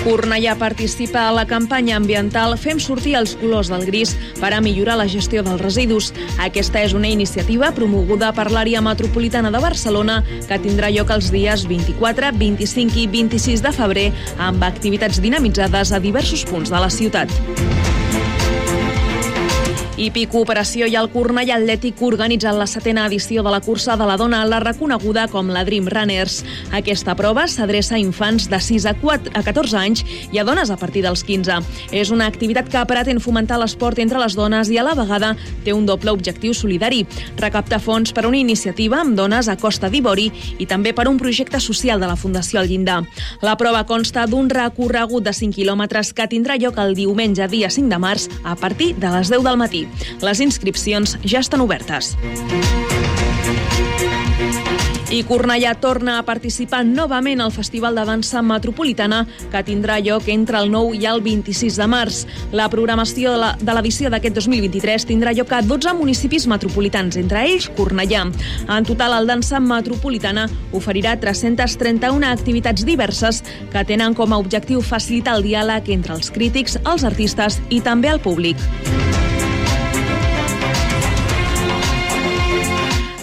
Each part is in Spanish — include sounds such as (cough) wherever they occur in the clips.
Cornellà participa a la campanya ambiental Fem sortir els colors del gris per a millorar la gestió dels residus. Aquesta és una iniciativa promoguda per l'àrea metropolitana de Barcelona que tindrà lloc els dies 24, 25 i 26 de febrer amb activitats dinamitzades a diversos punts de la ciutat. IPI Cooperació i el Cornellà Atlètic organitzen la setena edició de la cursa de la dona, la reconeguda com la Dream Runners. Aquesta prova s'adreça a infants de 6 a, 4, a 14 anys i a dones a partir dels 15. És una activitat que pretén fomentar l'esport entre les dones i a la vegada té un doble objectiu solidari. Recaptar fons per una iniciativa amb dones a Costa d'Ivori i també per un projecte social de la Fundació El Llindar. La prova consta d'un recorregut de 5 quilòmetres que tindrà lloc el diumenge dia 5 de març a partir de les 10 del matí. Les inscripcions ja estan obertes. I Cornellà torna a participar novament al Festival de Dansa Metropolitana que tindrà lloc entre el 9 i el 26 de març. La programació de l'edició d'aquest 2023 tindrà lloc a 12 municipis metropolitans, entre ells Cornellà. En total, el Dansa Metropolitana oferirà 331 activitats diverses que tenen com a objectiu facilitar el diàleg entre els crítics, els artistes i també el públic.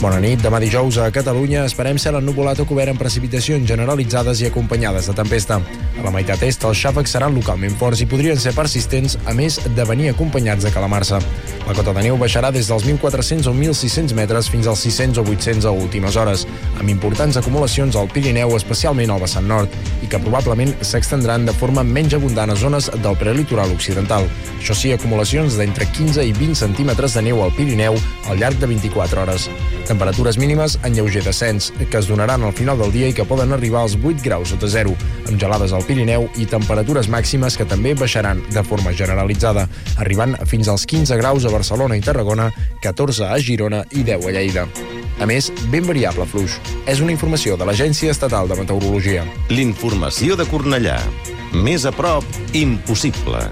Bona nit. Demà dijous a Catalunya esperem cel ennubulat o cobert amb precipitacions generalitzades i acompanyades de tempesta. A la meitat est, els xàfecs seran localment forts i podrien ser persistents, a més de venir acompanyats de calamarsa. La cota de neu baixarà des dels 1.400 o 1.600 metres fins als 600 o 800 a últimes hores, amb importants acumulacions al Pirineu, especialment al vessant nord, i que probablement s'extendran de forma menys abundant a zones del prelitoral occidental. Això sí, acumulacions d'entre 15 i 20 centímetres de neu al Pirineu al llarg de 24 hores. Temperatures mínimes en lleuger descens, que es donaran al final del dia i que poden arribar als 8 graus sota zero, amb gelades al Pirineu i temperatures màximes que també baixaran de forma generalitzada, arribant fins als 15 graus a Barcelona i Tarragona, 14 a Girona i 10 a Lleida. A més, ben variable fluix. És una informació de l'Agència Estatal de Meteorologia. L'informació de Cornellà. Més a prop, impossible.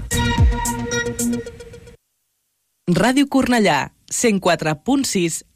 Ràdio Cornellà, 104.6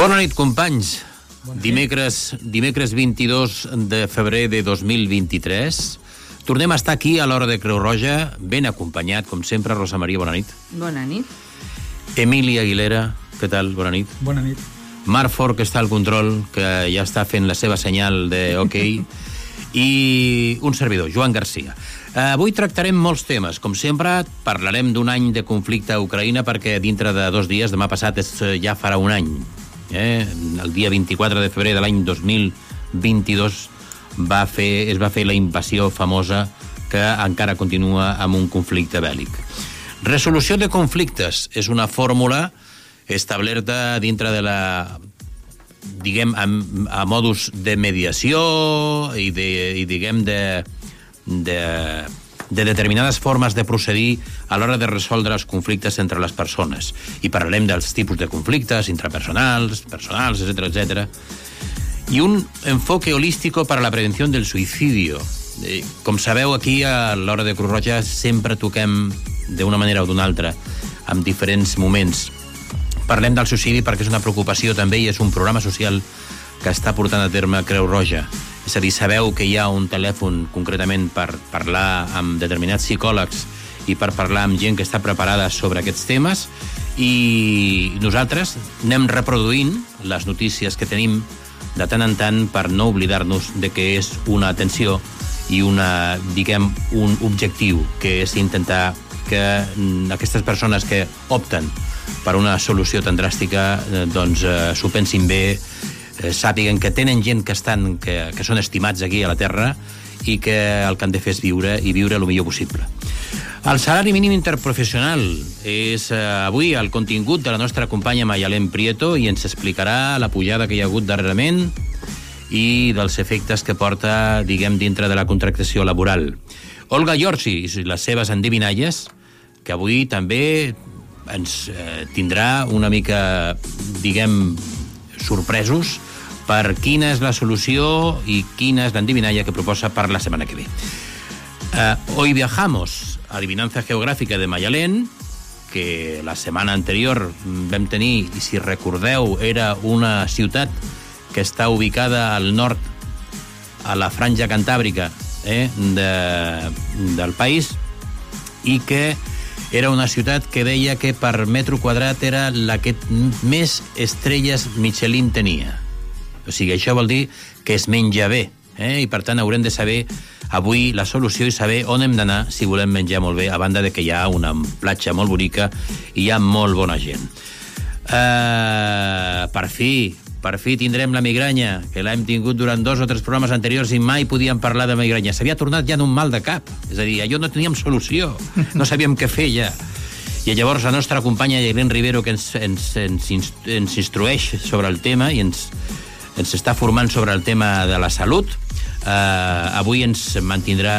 Bona nit, companys. Dimecres, dimecres 22 de febrer de 2023. Tornem a estar aquí a l'hora de Creu Roja, ben acompanyat, com sempre, Rosa Maria, bona nit. Bona nit. Emília Aguilera, què tal? Bona nit. Bona nit. Marc Fort, que està al control, que ja està fent la seva senyal de OK, i un servidor, Joan Garcia. Avui tractarem molts temes. Com sempre, parlarem d'un any de conflicte a Ucraïna perquè dintre de dos dies, demà passat, és, ja farà un any. Eh? El dia 24 de febrer de l'any 2022 va fer, es va fer la invasió famosa que encara continua amb un conflicte bèl·lic. Resolució de conflictes és una fórmula establerta dintre de la diguem, a, a modus de mediació i, de, i diguem, de, de, de determinades formes de procedir a l'hora de resoldre els conflictes entre les persones. I parlarem dels tipus de conflictes intrapersonals, personals, etc etc. I un enfoque holístico para la prevención del suicidio. Eh, com sabeu, aquí a l'hora de Cruz Roja sempre toquem d'una manera o d'una altra, en diferents moments. Parlem del suïcidi perquè és una preocupació també i és un programa social que està portant a terme Creu Roja. És a dir, sabeu que hi ha un telèfon concretament per parlar amb determinats psicòlegs i per parlar amb gent que està preparada sobre aquests temes? I nosaltres anem reproduint les notícies que tenim de tant en tant per no oblidar-nos de que és una atenció i una, diguem, un objectiu, que és intentar que mm, aquestes persones que opten per una solució tan dràstica eh, doncs eh, s'ho pensin bé, eh, sàpiguen que tenen gent que, estan, que, que són estimats aquí a la Terra i que el que han de fer és viure i viure el millor possible. El salari mínim interprofessional és eh, avui el contingut de la nostra companya Mayalem Prieto i ens explicarà la pujada que hi ha hagut darrerament i dels efectes que porta, diguem, dintre de la contractació laboral. Olga Giorgi i les seves endivinalles, que avui també ens eh, tindrà una mica, diguem, sorpresos per quina és la solució i quina és l'endivinalla que proposa per la setmana que ve. Uh, hoy viajamos, adivinanza geogràfica de Mayalén, que la setmana anterior vam tenir, i si recordeu, era una ciutat que està ubicada al nord, a la franja cantàbrica eh, de, del país, i que era una ciutat que deia que per metro quadrat era la que més estrelles Michelin tenia. O sigui, això vol dir que es menja bé, eh? i per tant haurem de saber avui la solució i saber on hem d'anar si volem menjar molt bé, a banda de que hi ha una platja molt bonica i hi ha molt bona gent. Uh, per fi, per fi tindrem la migranya, que l'hem tingut durant dos o tres programes anteriors i mai podíem parlar de migranya. S'havia tornat ja en un mal de cap. És a dir, allò no teníem solució, no sabíem què fer ja. I llavors la nostra companya Irene Rivero, que ens, ens, ens, ens instrueix sobre el tema i ens, ens està formant sobre el tema de la salut, eh, avui ens mantindrà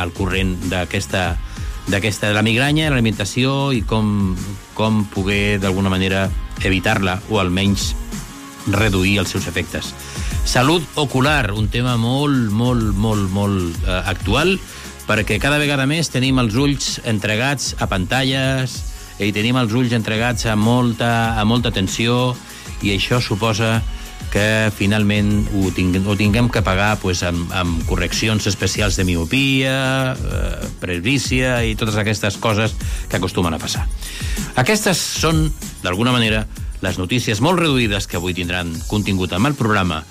al corrent d'aquesta d'aquesta de la migranya, l'alimentació i com, com poder d'alguna manera evitar-la o almenys reduir els seus efectes. Salut ocular, un tema molt, molt, molt, molt eh, actual, perquè cada vegada més tenim els ulls entregats a pantalles i tenim els ulls entregats a molta, a molta atenció i això suposa que finalment ho, tinguem, ho tinguem que pagar pues, amb, amb correccions especials de miopia, eh, presbícia i totes aquestes coses que acostumen a passar. Aquestes són, d'alguna manera, les notícies molt reduïdes que avui tindran contingut amb el programa.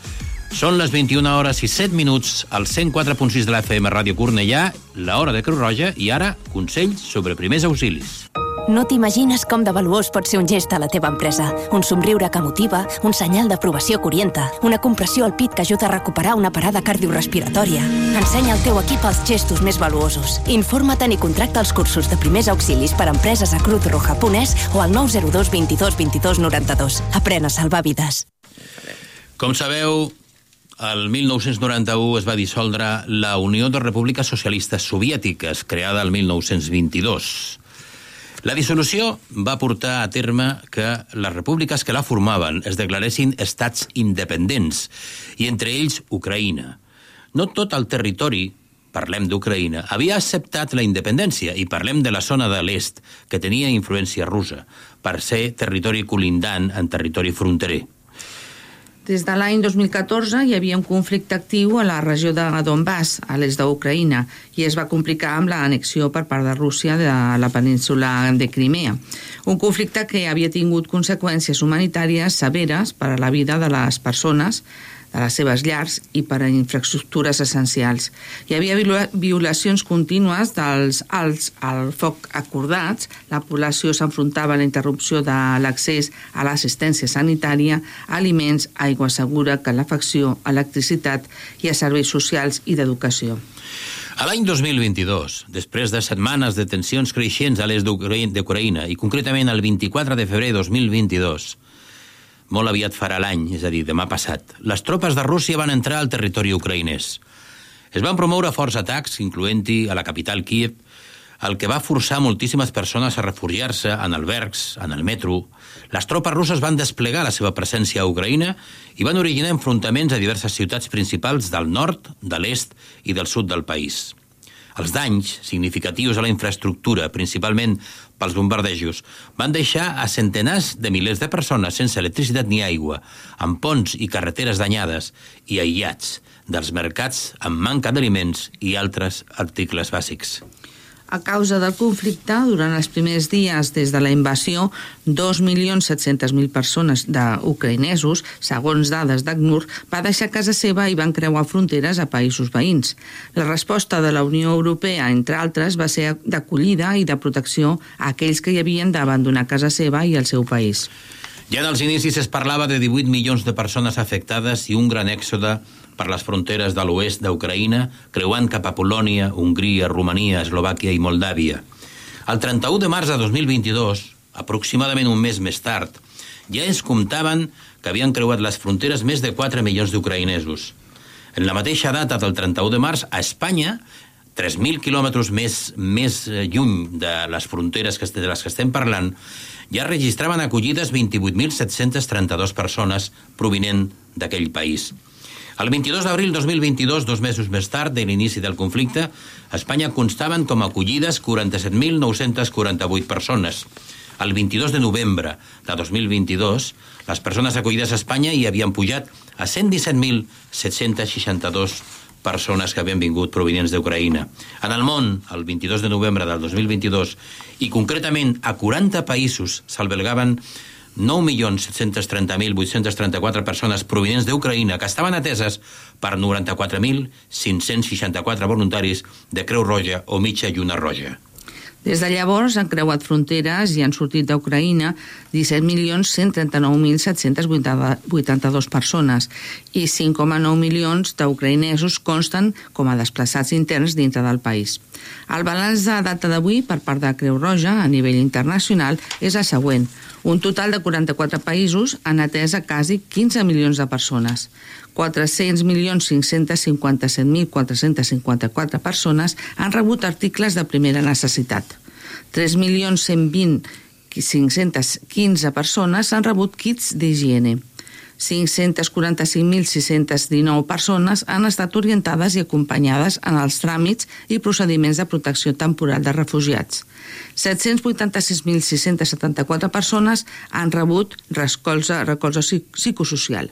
Són les 21 hores i 7 minuts al 104.6 de la FM Ràdio Cornellà, l'hora de Creu Roja, i ara, consells sobre primers auxilis. No t'imagines com de valuós pot ser un gest a la teva empresa. Un somriure que motiva, un senyal d'aprovació que orienta, una compressió al pit que ajuda a recuperar una parada cardiorrespiratòria. Ensenya al teu equip els gestos més valuosos. Informa't i contracta els cursos de primers auxilis per a empreses a cruzroja.es o al 902 22 22 92. Aprèn a salvar vides. Com sabeu, el 1991 es va dissoldre la Unió de Repúbliques Socialistes Soviètiques, creada el 1922. La dissolució va portar a terme que les repúbliques que la formaven es declaressin estats independents, i entre ells Ucraïna. No tot el territori parlem d'Ucraïna, havia acceptat la independència i parlem de la zona de l'est, que tenia influència russa, per ser territori colindant en territori fronterer. Des de l'any 2014 hi havia un conflicte actiu a la regió de Donbass, a l'est d'Ucraïna, i es va complicar amb l'anexió per part de Rússia de la península de Crimea. Un conflicte que havia tingut conseqüències humanitàries severes per a la vida de les persones, de les seves llars i per a infraestructures essencials. Hi havia violacions contínues dels alts al foc acordats, la població s'enfrontava a la interrupció de l'accés a l'assistència sanitària, aliments, aigua segura, calefacció, electricitat i a serveis socials i d'educació. A l'any 2022, després de setmanes de tensions creixents a l'est d'Ucraïna, i concretament el 24 de febrer 2022, molt aviat farà l'any, és a dir, demà passat, les tropes de Rússia van entrar al territori ucraïnès. Es van promoure forts atacs, incloent-hi a la capital Kiev, el que va forçar moltíssimes persones a refugiar-se en albergs, en el metro. Les tropes russes van desplegar la seva presència a Ucraïna i van originar enfrontaments a diverses ciutats principals del nord, de l'est i del sud del país. Els danys significatius a la infraestructura, principalment pels bombardejos, van deixar a centenars de milers de persones sense electricitat ni aigua, amb ponts i carreteres danyades i aïllats dels mercats amb manca d'aliments i altres articles bàsics. A causa del conflicte, durant els primers dies des de la invasió, 2.700.000 persones d'ucraïnesos, segons dades d'ACNUR, va deixar casa seva i van creuar fronteres a països veïns. La resposta de la Unió Europea, entre altres, va ser d'acollida i de protecció a aquells que hi havien d'abandonar casa seva i el seu país. Ja en els inicis es parlava de 18 milions de persones afectades i un gran èxode per les fronteres de l'oest d'Ucraïna, creuant cap a Polònia, Hongria, Romania, Eslovàquia i Moldàvia. El 31 de març de 2022, aproximadament un mes més tard, ja es comptaven que havien creuat les fronteres més de 4 milions d'ucraïnesos. En la mateixa data del 31 de març, a Espanya, 3.000 quilòmetres més, més eh, lluny de les fronteres que, de les que estem parlant, ja registraven acollides 28.732 persones provinent d'aquell país. El 22 d'abril 2022, dos mesos més tard de l'inici del conflicte, a Espanya constaven com acollides 47.948 persones. El 22 de novembre de 2022, les persones acollides a Espanya hi havien pujat a 117.762 persones que havien vingut provinents d'Ucraïna. En el món, el 22 de novembre del 2022, i concretament a 40 països s'albergaven 9.730.834 persones provinents d'Ucraïna que estaven ateses per 94.564 voluntaris de Creu Roja o Mitja Lluna Roja. Des de llavors han creuat fronteres i han sortit d'Ucraïna 17.139.782 persones i 5,9 milions d'ucraïnesos consten com a desplaçats interns dintre del país. El balanç de data d'avui per part de Creu Roja a nivell internacional és el següent. Un total de 44 països han atès a quasi 15 milions de persones. 400.557.454 persones han rebut articles de primera necessitat. 3.120.515 persones han rebut kits d'higiene. 545.619 persones han estat orientades i acompanyades en els tràmits i procediments de protecció temporal de refugiats. 786.674 persones han rebut recolza, recolza psicosocial.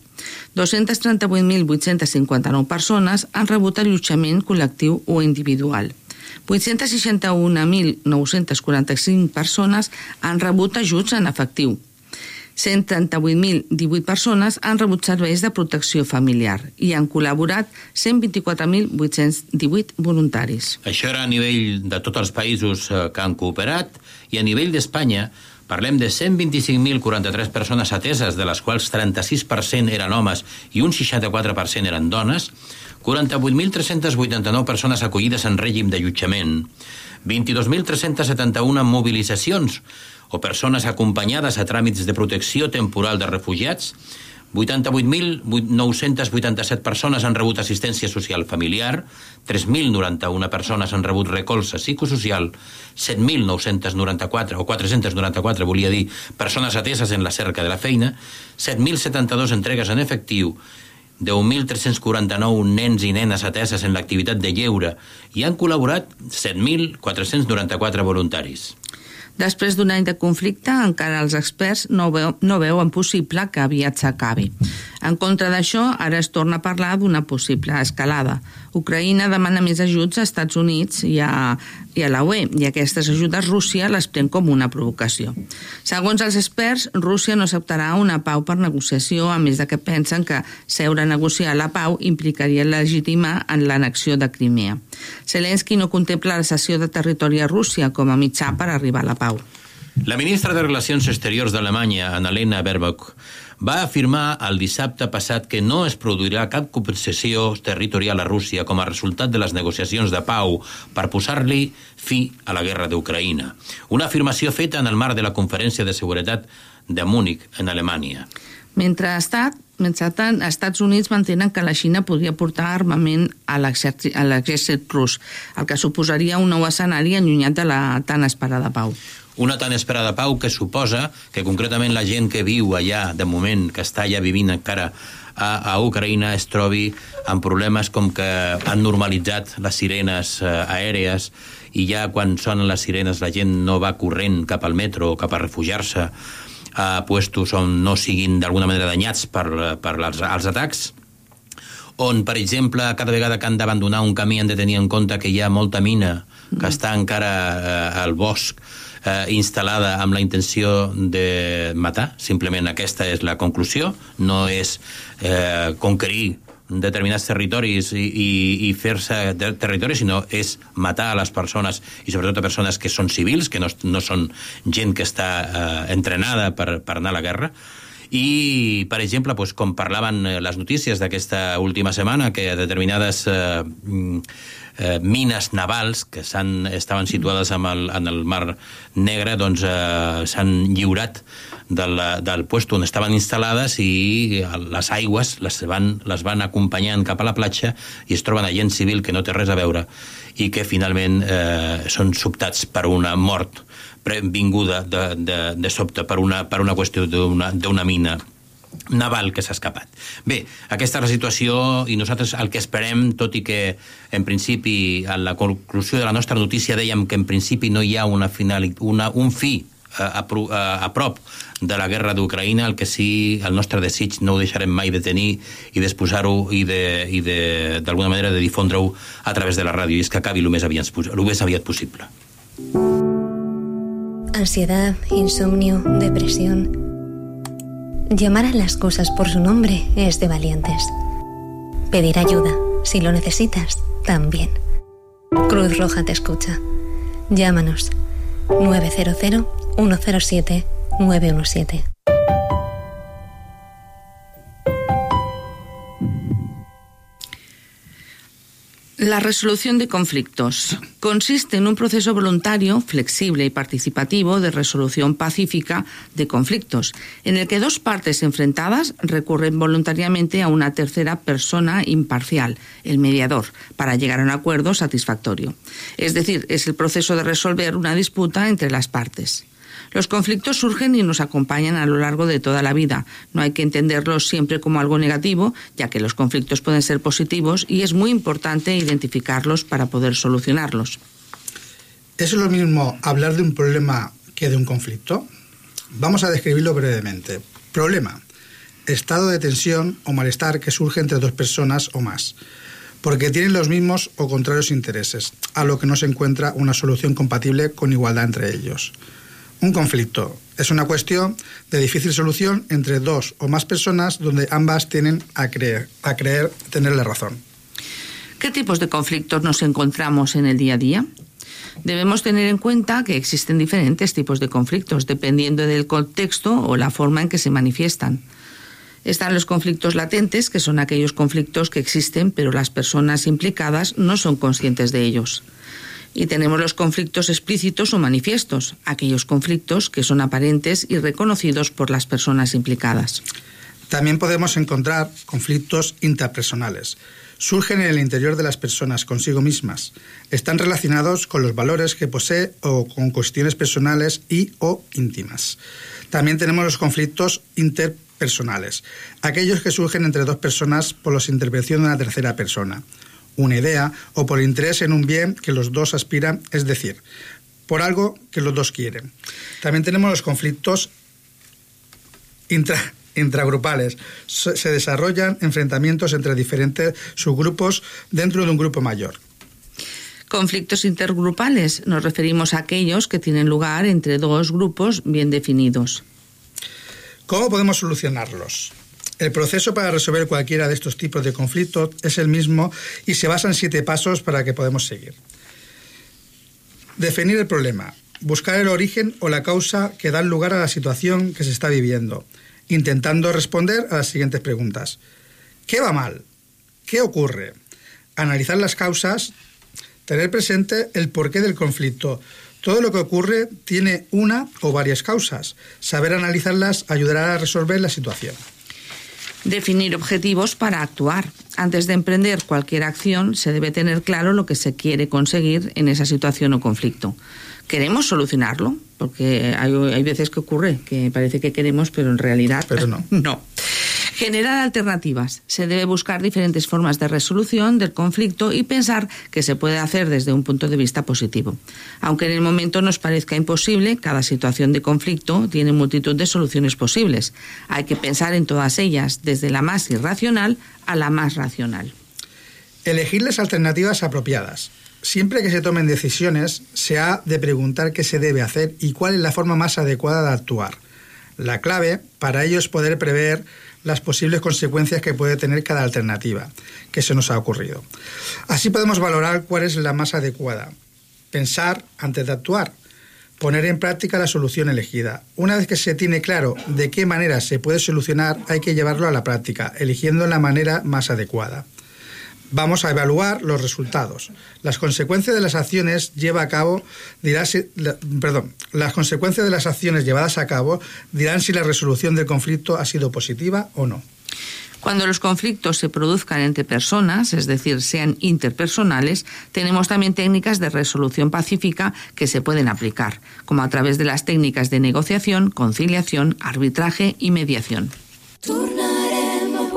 238.859 persones han rebut allotjament col·lectiu o individual. 861.945 persones han rebut ajuts en efectiu. 138.018 persones han rebut serveis de protecció familiar i han col·laborat 124.818 voluntaris. Això era a nivell de tots els països eh, que han cooperat i a nivell d'Espanya parlem de 125.043 persones ateses, de les quals 36% eren homes i un 64% eren dones, 48.389 persones acollides en règim d'allotjament, 22.371 mobilitzacions, o persones acompanyades a tràmits de protecció temporal de refugiats, 88.987 persones han rebut assistència social familiar, 3.091 persones han rebut recolza psicosocial, 7.994, o 494, volia dir, persones ateses en la cerca de la feina, 7.072 entregues en efectiu, 10.349 nens i nenes ateses en l'activitat de lleure i han col·laborat 7.494 voluntaris. Després d'un any de conflicte, encara els experts no, veu, no veuen possible que aviat s'acabi. En contra d'això, ara es torna a parlar d'una possible escalada. Ucraïna demana més ajuts als Estats Units i a, i a la UE, i aquestes ajudes Rússia les pren com una provocació. Segons els experts, Rússia no acceptarà una pau per negociació, a més de que pensen que seure a negociar la pau implicaria legitimar en l'annexió de Crimea. Zelensky no contempla la cessió de territori a Rússia com a mitjà per arribar a la pau. La ministra de Relacions Exteriors d'Alemanya, Annalena Baerbock, va afirmar el dissabte passat que no es produirà cap compensació territorial a Rússia com a resultat de les negociacions de pau per posar-li fi a la guerra d'Ucraïna. Una afirmació feta en el marc de la Conferència de Seguretat de Múnich, en Alemanya. Mentrestant, mentrestant, els Estats Units mantenen que la Xina podria portar armament a l'exèrcit rus, el que suposaria un nou escenari allunyat de la tan esperada pau una tan esperada pau que suposa que concretament la gent que viu allà, de moment, que està allà vivint encara a, a Ucraïna, es trobi amb problemes com que han normalitzat les sirenes eh, aèries i ja quan sonen les sirenes la gent no va corrent cap al metro o cap a refugiar-se a puestos on no siguin d'alguna manera danyats per, per els, els atacs on, per exemple, cada vegada que han d'abandonar un camí han de tenir en compte que hi ha molta mina que està encara eh, al bosc eh, instal·lada amb la intenció de matar. Simplement aquesta és la conclusió. No és eh, conquerir determinats territoris i, i, i fer-se territoris, sinó és matar a les persones i sobretot a persones que són civils, que no, no són gent que està eh, entrenada per, per anar a la guerra. I, per exemple, doncs, com parlaven eh, les notícies d'aquesta última setmana, que determinades eh, mm, eh, mines navals que estaven situades en el, en el Mar Negre doncs, eh, s'han lliurat del, del puesto on estaven instal·lades i les aigües les van, les van acompanyant cap a la platja i es troben a gent civil que no té res a veure i que finalment eh, són sobtats per una mort vinguda de, de, de sobte per una, per una qüestió d'una mina naval que s'ha escapat. Bé, aquesta és la situació i nosaltres el que esperem, tot i que en principi a la conclusió de la nostra notícia dèiem que en principi no hi ha una final, una, un fi a, a, a prop de la guerra d'Ucraïna, el que sí, el nostre desig no ho deixarem mai de tenir i d'exposar-ho i d'alguna manera de difondre-ho a través de la ràdio, i és que acabi el més aviat, el més aviat possible. Ansiedad, insomnio, depresión Llamar a las cosas por su nombre es de valientes. Pedir ayuda, si lo necesitas, también. Cruz Roja te escucha. Llámanos 900 107 917. La resolución de conflictos consiste en un proceso voluntario, flexible y participativo de resolución pacífica de conflictos, en el que dos partes enfrentadas recurren voluntariamente a una tercera persona imparcial, el mediador, para llegar a un acuerdo satisfactorio. Es decir, es el proceso de resolver una disputa entre las partes. Los conflictos surgen y nos acompañan a lo largo de toda la vida. No hay que entenderlos siempre como algo negativo, ya que los conflictos pueden ser positivos y es muy importante identificarlos para poder solucionarlos. ¿Es lo mismo hablar de un problema que de un conflicto? Vamos a describirlo brevemente. Problema. Estado de tensión o malestar que surge entre dos personas o más, porque tienen los mismos o contrarios intereses, a lo que no se encuentra una solución compatible con igualdad entre ellos. Un conflicto es una cuestión de difícil solución entre dos o más personas donde ambas tienen a creer, a creer tener la razón. ¿Qué tipos de conflictos nos encontramos en el día a día? Debemos tener en cuenta que existen diferentes tipos de conflictos dependiendo del contexto o la forma en que se manifiestan. Están los conflictos latentes, que son aquellos conflictos que existen pero las personas implicadas no son conscientes de ellos. Y tenemos los conflictos explícitos o manifiestos, aquellos conflictos que son aparentes y reconocidos por las personas implicadas. También podemos encontrar conflictos interpersonales. Surgen en el interior de las personas consigo mismas. Están relacionados con los valores que posee o con cuestiones personales y o íntimas. También tenemos los conflictos interpersonales, aquellos que surgen entre dos personas por la intervención de una tercera persona una idea o por interés en un bien que los dos aspiran, es decir, por algo que los dos quieren. También tenemos los conflictos intragrupales. Se desarrollan enfrentamientos entre diferentes subgrupos dentro de un grupo mayor. Conflictos intergrupales nos referimos a aquellos que tienen lugar entre dos grupos bien definidos. ¿Cómo podemos solucionarlos? El proceso para resolver cualquiera de estos tipos de conflictos es el mismo y se basa en siete pasos para que podamos seguir. Definir el problema, buscar el origen o la causa que da lugar a la situación que se está viviendo, intentando responder a las siguientes preguntas. ¿Qué va mal? ¿Qué ocurre? Analizar las causas, tener presente el porqué del conflicto. Todo lo que ocurre tiene una o varias causas. Saber analizarlas ayudará a resolver la situación. Definir objetivos para actuar. Antes de emprender cualquier acción, se debe tener claro lo que se quiere conseguir en esa situación o conflicto. ¿Queremos solucionarlo? Porque hay, hay veces que ocurre que parece que queremos, pero en realidad pero no. (laughs) no. Generar alternativas. Se debe buscar diferentes formas de resolución del conflicto y pensar que se puede hacer desde un punto de vista positivo. Aunque en el momento nos parezca imposible, cada situación de conflicto tiene multitud de soluciones posibles. Hay que pensar en todas ellas, desde la más irracional a la más racional. Elegir las alternativas apropiadas. Siempre que se tomen decisiones, se ha de preguntar qué se debe hacer y cuál es la forma más adecuada de actuar. La clave para ello es poder prever las posibles consecuencias que puede tener cada alternativa que se nos ha ocurrido. Así podemos valorar cuál es la más adecuada. Pensar antes de actuar. Poner en práctica la solución elegida. Una vez que se tiene claro de qué manera se puede solucionar, hay que llevarlo a la práctica, eligiendo la manera más adecuada. Vamos a evaluar los resultados. Las consecuencias de las acciones lleva a cabo dirá si, la- perdón, las consecuencias de las acciones llevadas a cabo dirán si la resolución del conflicto ha sido positiva o no. Cuando los conflictos se produzcan entre personas, es decir, sean interpersonales, tenemos también técnicas de resolución pacífica que se pueden aplicar, como a través de las técnicas de negociación, conciliación, arbitraje y mediación. Tornarem a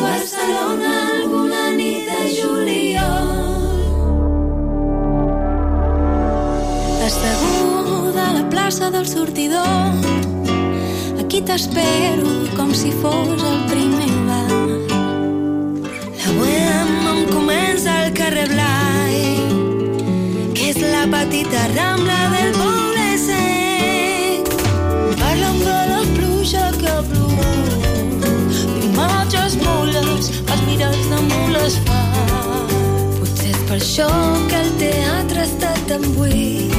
Barcelona alguna nit de juliol. Asseguda a la plaça del sortidor Aquí t'espero com si fos el primer bar La bohème em comença al carrer Blai que és la petita rambla del poble sec mirats damunt l'asfalt Potser és per això que el teatre està tan buit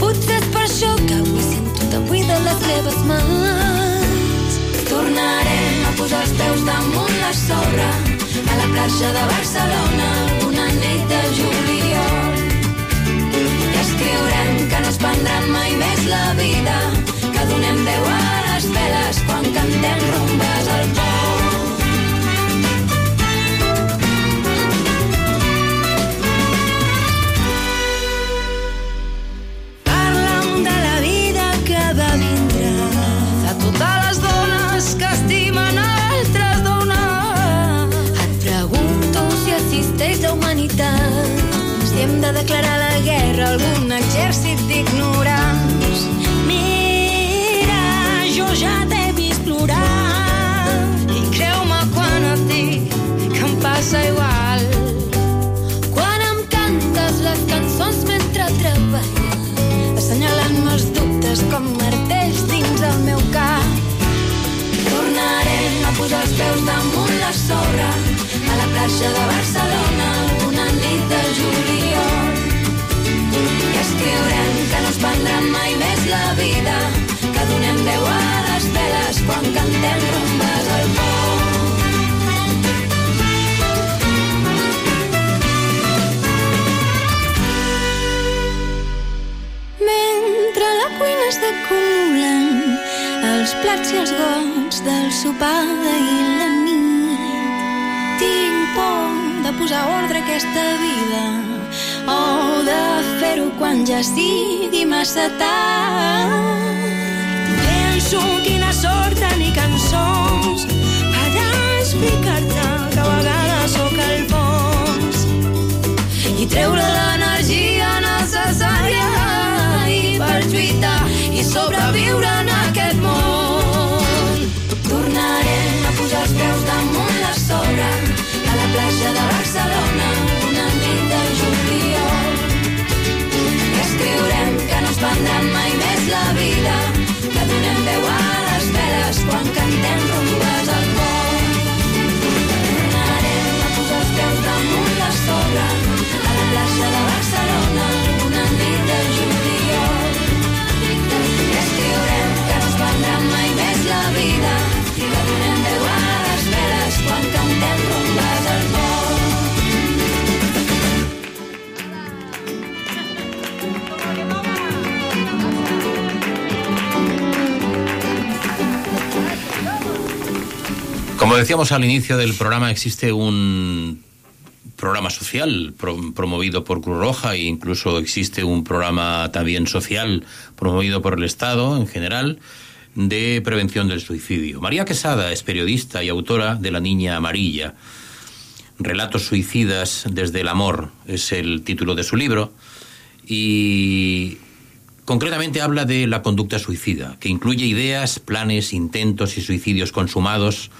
Potser és per això que avui sento tan buida les meves mans. Tornarem a posar els peus damunt la sorra a la platja de Barcelona una nit de juliol. I escriurem que no es prendran mai més la vida, que donem veu a les veles quan cantem rumbes al pou. Humanitat, si hem de declarar la guerra a algun exèrcit d'ignorants. Mira, jo ja t'he vist plorar i creu-me quan et dic que em passa igual. Quan em cantes les cançons mentre treballes, assenyalant-me els dubtes com martells dins el meu cap. Tornarem a posar els peus damunt la sorra a la platja de Barcelona quan cantem rumbes al pou. Mentre la cuina s'acumulen els plats i els gots del sopar d'ahir la nit. Tinc por de posar ordre a aquesta vida o de fer-ho quan ja sigui massa tard. Penso quina sort tenir cançons per explicar-te que a vegades sóc el fons i treure l'energia necessària i per lluitar i sobreviure en aquest món. Tornarem a posar els peus damunt la sorra a la platja de Barcelona una nit de juliol. I escriurem que no es prendran mai més la vida, quan cantem rumbes al pont. Tornarem a posar els peus damunt la a la platja de Barcelona Decíamos al inicio del programa, existe un programa social pro- promovido por Cruz Roja e incluso existe un programa también social promovido por el Estado en general de prevención del suicidio. María Quesada es periodista y autora de La Niña Amarilla. Relatos suicidas desde el amor es el título de su libro y concretamente habla de la conducta suicida, que incluye ideas, planes, intentos y suicidios consumados.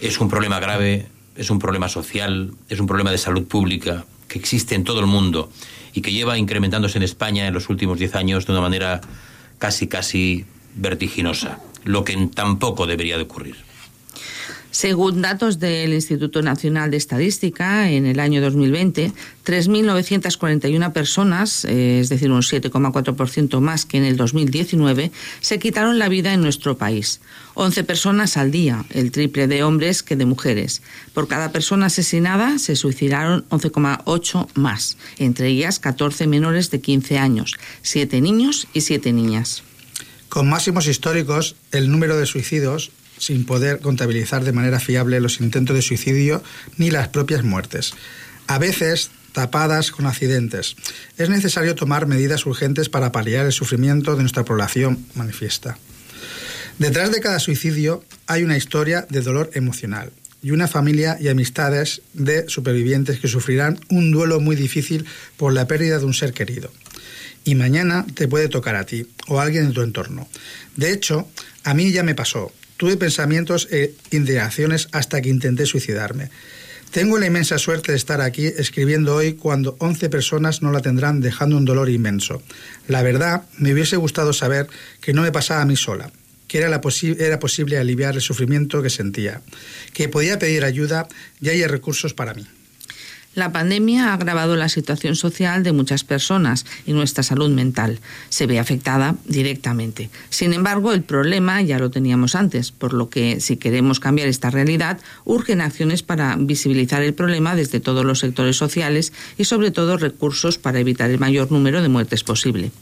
Es un problema grave es un problema social, es un problema de salud pública que existe en todo el mundo y que lleva incrementándose en España en los últimos 10 años de una manera casi, casi vertiginosa, lo que tampoco debería de ocurrir. Según datos del Instituto Nacional de Estadística, en el año 2020, 3.941 personas, eh, es decir, un 7,4% más que en el 2019, se quitaron la vida en nuestro país. 11 personas al día, el triple de hombres que de mujeres. Por cada persona asesinada se suicidaron 11,8 más, entre ellas 14 menores de 15 años, 7 niños y 7 niñas. Con máximos históricos, el número de suicidios sin poder contabilizar de manera fiable los intentos de suicidio ni las propias muertes. A veces tapadas con accidentes. Es necesario tomar medidas urgentes para paliar el sufrimiento de nuestra población manifiesta. Detrás de cada suicidio hay una historia de dolor emocional y una familia y amistades de supervivientes que sufrirán un duelo muy difícil por la pérdida de un ser querido. Y mañana te puede tocar a ti o a alguien en tu entorno. De hecho, a mí ya me pasó. Tuve pensamientos e indagaciones hasta que intenté suicidarme. Tengo la inmensa suerte de estar aquí escribiendo hoy cuando 11 personas no la tendrán dejando un dolor inmenso. La verdad, me hubiese gustado saber que no me pasaba a mí sola, que era, la era posible aliviar el sufrimiento que sentía, que podía pedir ayuda y hay recursos para mí. La pandemia ha agravado la situación social de muchas personas y nuestra salud mental se ve afectada directamente. Sin embargo, el problema ya lo teníamos antes, por lo que si queremos cambiar esta realidad, urgen acciones para visibilizar el problema desde todos los sectores sociales y sobre todo recursos para evitar el mayor número de muertes posible.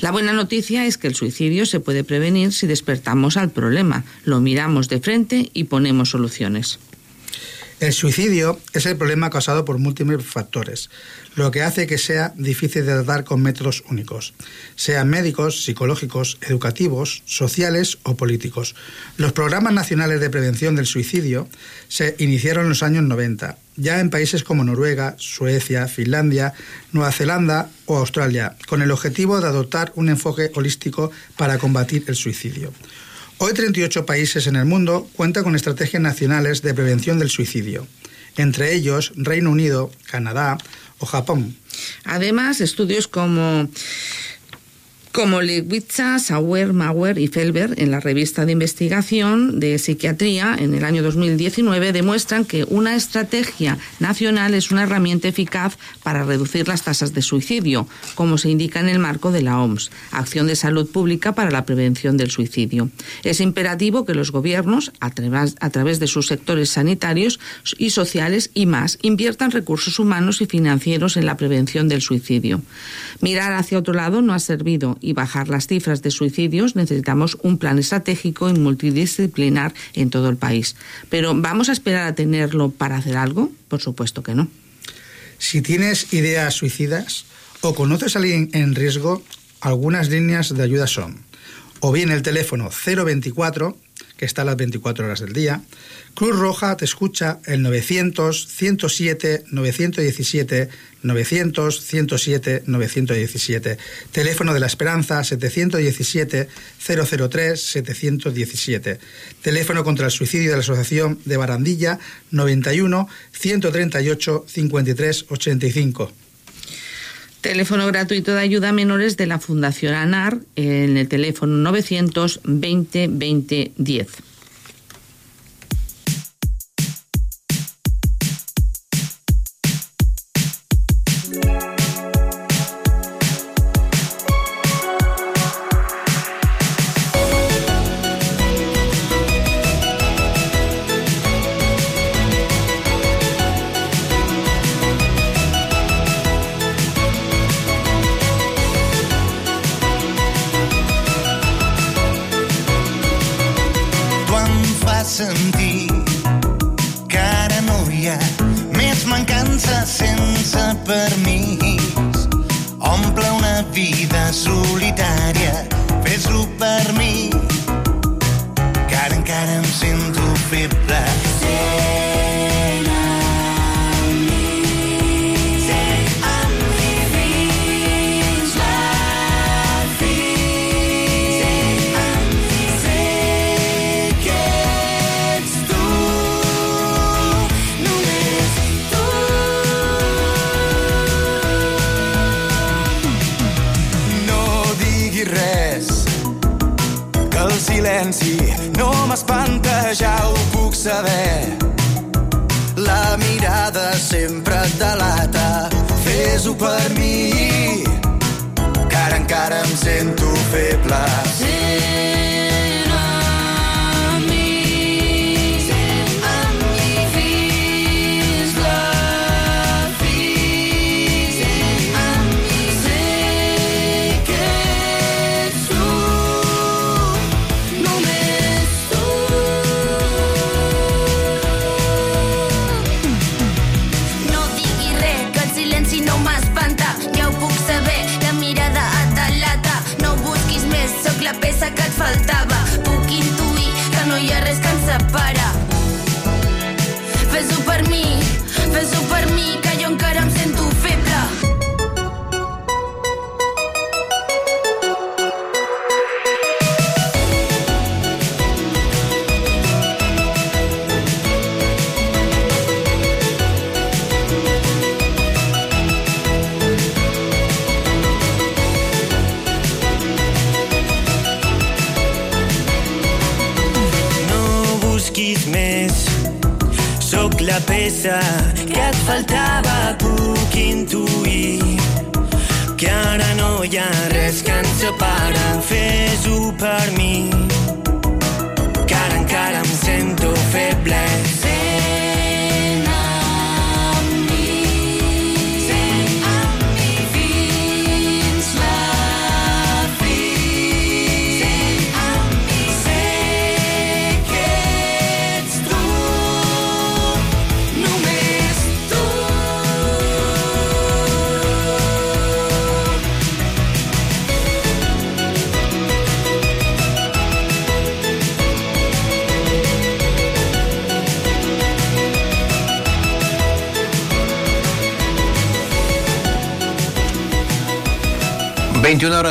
La buena noticia es que el suicidio se puede prevenir si despertamos al problema, lo miramos de frente y ponemos soluciones. El suicidio es el problema causado por múltiples factores, lo que hace que sea difícil de tratar con métodos únicos, sean médicos, psicológicos, educativos, sociales o políticos. Los programas nacionales de prevención del suicidio se iniciaron en los años 90, ya en países como Noruega, Suecia, Finlandia, Nueva Zelanda o Australia, con el objetivo de adoptar un enfoque holístico para combatir el suicidio. Hoy 38 países en el mundo cuentan con estrategias nacionales de prevención del suicidio, entre ellos Reino Unido, Canadá o Japón. Además, estudios como como Lewitza, Sauer, Mauer y Felber en la revista de investigación de psiquiatría en el año 2019 demuestran que una estrategia nacional es una herramienta eficaz para reducir las tasas de suicidio, como se indica en el marco de la OMS, Acción de Salud Pública para la Prevención del Suicidio. Es imperativo que los gobiernos, a través, a través de sus sectores sanitarios y sociales y más, inviertan recursos humanos y financieros en la prevención del suicidio. Mirar hacia otro lado no ha servido y bajar las cifras de suicidios, necesitamos un plan estratégico y multidisciplinar en todo el país. Pero ¿vamos a esperar a tenerlo para hacer algo? Por supuesto que no. Si tienes ideas suicidas o conoces a alguien en riesgo, algunas líneas de ayuda son o bien el teléfono 024, que está a las 24 horas del día, Cruz Roja te escucha el 900 107 917 900 107 917. Teléfono de la Esperanza 717 003 717. Teléfono contra el suicidio de la Asociación de Barandilla 91 138 53 85. Teléfono gratuito de ayuda a menores de la Fundación ANAR en el teléfono 920 20 10.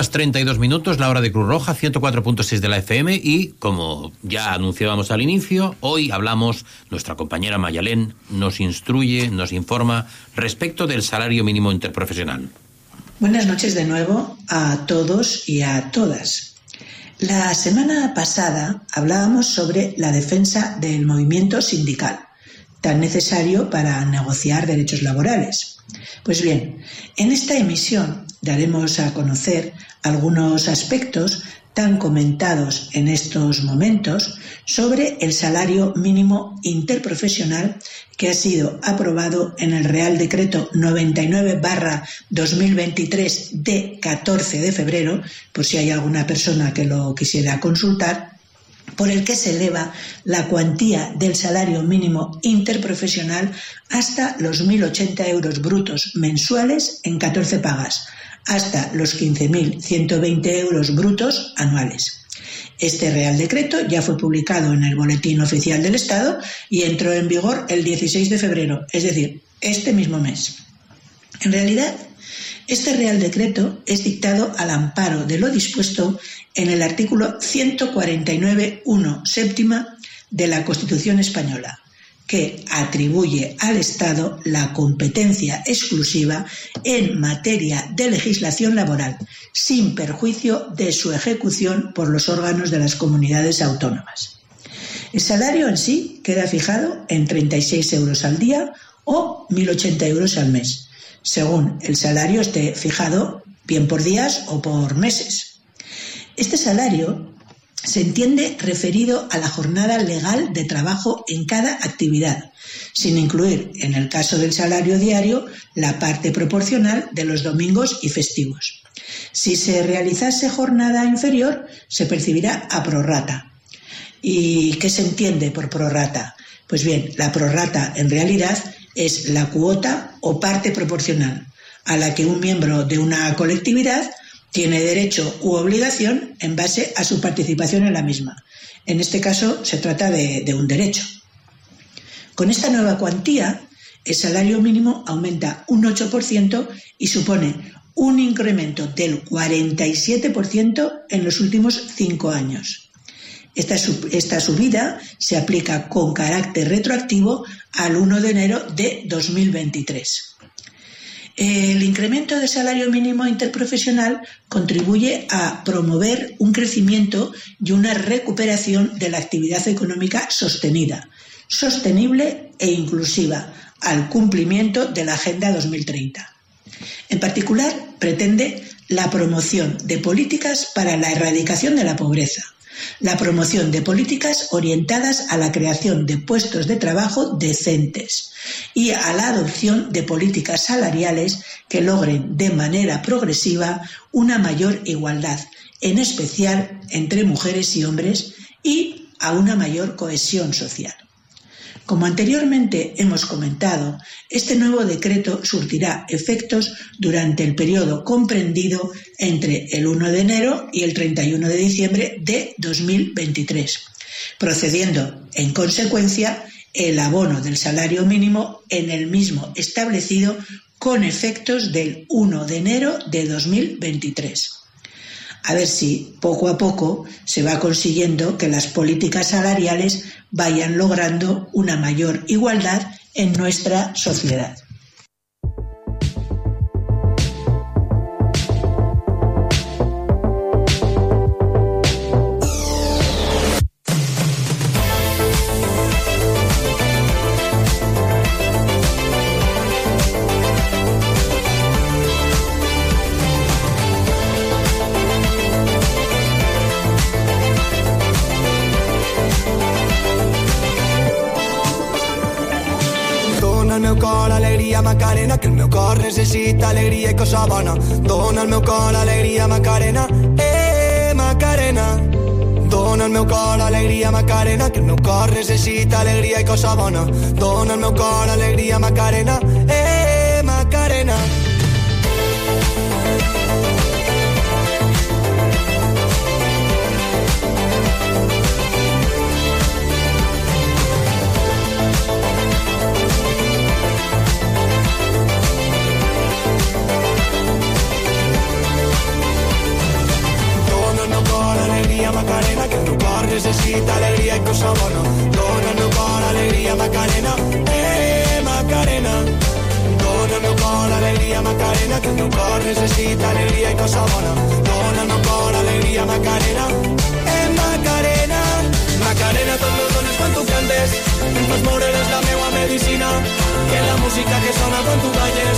Horas 32 minutos, la hora de Cruz Roja, 104.6 de la FM y, como ya anunciábamos al inicio, hoy hablamos, nuestra compañera Mayalén nos instruye, nos informa respecto del salario mínimo interprofesional. Buenas noches de nuevo a todos y a todas. La semana pasada hablábamos sobre la defensa del movimiento sindical, tan necesario para negociar derechos laborales. Pues bien, en esta emisión daremos a conocer algunos aspectos tan comentados en estos momentos sobre el salario mínimo interprofesional que ha sido aprobado en el Real Decreto 99-2023 de 14 de febrero, por si hay alguna persona que lo quisiera consultar, por el que se eleva la cuantía del salario mínimo interprofesional hasta los 1.080 euros brutos mensuales en 14 pagas, hasta los 15.120 euros brutos anuales. Este Real Decreto ya fue publicado en el Boletín Oficial del Estado y entró en vigor el 16 de febrero, es decir, este mismo mes. En realidad, este Real Decreto es dictado al amparo de lo dispuesto en el artículo 149.1 séptima de la Constitución española, que atribuye al Estado la competencia exclusiva en materia de legislación laboral, sin perjuicio de su ejecución por los órganos de las comunidades autónomas. El salario en sí queda fijado en 36 euros al día o 1.080 euros al mes, según el salario esté fijado bien por días o por meses. Este salario se entiende referido a la jornada legal de trabajo en cada actividad, sin incluir, en el caso del salario diario, la parte proporcional de los domingos y festivos. Si se realizase jornada inferior, se percibirá a prorrata. ¿Y qué se entiende por prorrata? Pues bien, la prorrata en realidad es la cuota o parte proporcional a la que un miembro de una colectividad tiene derecho u obligación en base a su participación en la misma. En este caso se trata de, un derecho. Con esta nueva cuantía, el salario mínimo aumenta un 8% y supone un incremento del 47% en los últimos cinco años. Esta, esta, subida se aplica con carácter retroactivo al 1 de enero de 2023. El incremento del salario mínimo interprofesional contribuye a promover un crecimiento y una recuperación de la actividad económica sostenida, sostenible e inclusiva al cumplimiento de la Agenda 2030. En particular, pretende la promoción de políticas para la erradicación de la pobreza, la promoción de políticas orientadas a la creación de puestos de trabajo decentes y a la adopción de políticas salariales que logren de manera progresiva una mayor igualdad, en especial entre mujeres y hombres, y a una mayor cohesión social. Como anteriormente hemos comentado, este nuevo decreto surtirá efectos durante el periodo comprendido entre el 1 de enero y el 31 de diciembre de 2023, procediendo, en consecuencia, el abono del salario mínimo en el mismo establecido con efectos del 1 de enero de 2023 a ver si poco a poco se va consiguiendo que las políticas salariales vayan logrando una mayor igualdad en nuestra sociedad. necessita alegria i cosa bona. Dona al meu cor alegria, Macarena, eh, Macarena. Dona al meu cor alegria, Macarena, que el meu cor necessita alegria i cosa bona. Dona al meu cor alegria, Macarena, eh, Macarena. Macarena, que el meu cor necessita alegria i cosa bona. Cor alegria, Macarena, eh, Macarena. Cor alegria, Macarena, que el meu cor necessita alegria i cosa bona. Cor alegria, Macarena, eh, Macarena. Macarena, quan tu cantes, fas moure, la meua medicina, que la música que sona quan tu balles,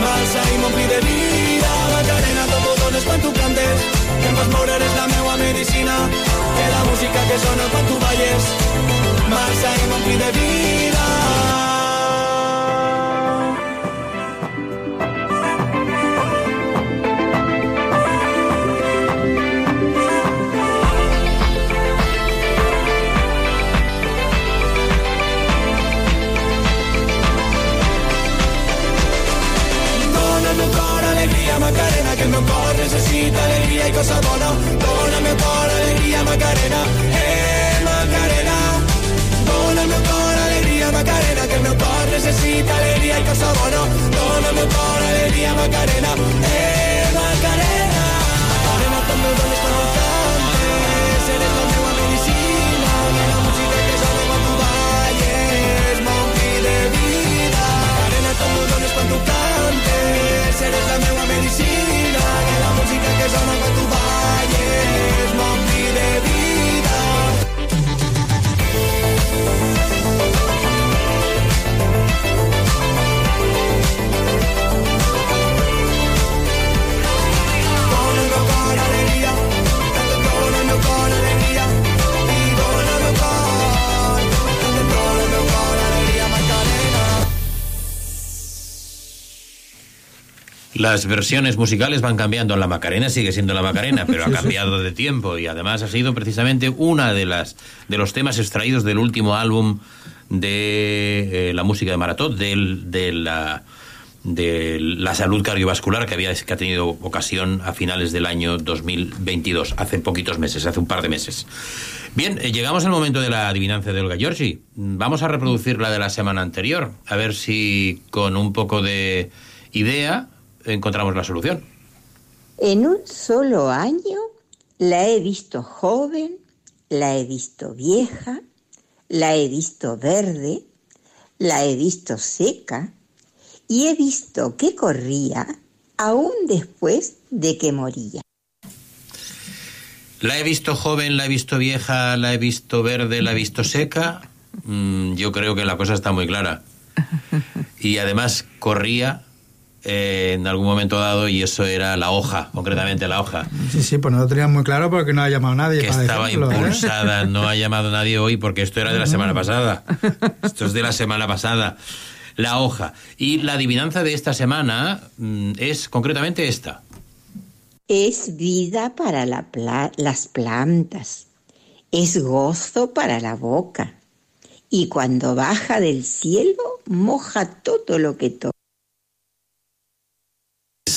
m'alça i m'ompli de vida. Macarena, tot meu dones quan tu cantes, que fas moure, és la meua medicina, que la música que sona quan tu balles, m'alça i m'ompli de vida. Las versiones musicales van cambiando. La Macarena sigue siendo la Macarena, pero ha cambiado de tiempo y además ha sido precisamente una de las de los temas extraídos del último álbum de eh, la música de Maratón, del, de la de la salud cardiovascular que había que ha tenido ocasión a finales del año 2022, hace poquitos meses, hace un par de meses. Bien, eh, llegamos al momento de la adivinanza de Olga Giorgi. Vamos a reproducir la de la semana anterior, a ver si con un poco de idea encontramos la solución. En un solo año la he visto joven, la he visto vieja, la he visto verde, la he visto seca y he visto que corría aún después de que moría. La he visto joven, la he visto vieja, la he visto verde, la he visto seca. Mm, yo creo que la cosa está muy clara. (laughs) Y además corría eh, en algún momento dado y eso era la hoja, concretamente la hoja. Sí, sí, pues no lo teníamos muy claro porque no ha llamado nadie. que para estaba decirlo, ¿eh? impulsada, no ha llamado nadie hoy porque esto era de la semana pasada. Esto es de la semana pasada. La hoja. Y la adivinanza de esta semana mm, es concretamente esta. Es vida para la pla- las plantas, es gozo para la boca, y cuando baja del cielo moja todo lo que toca.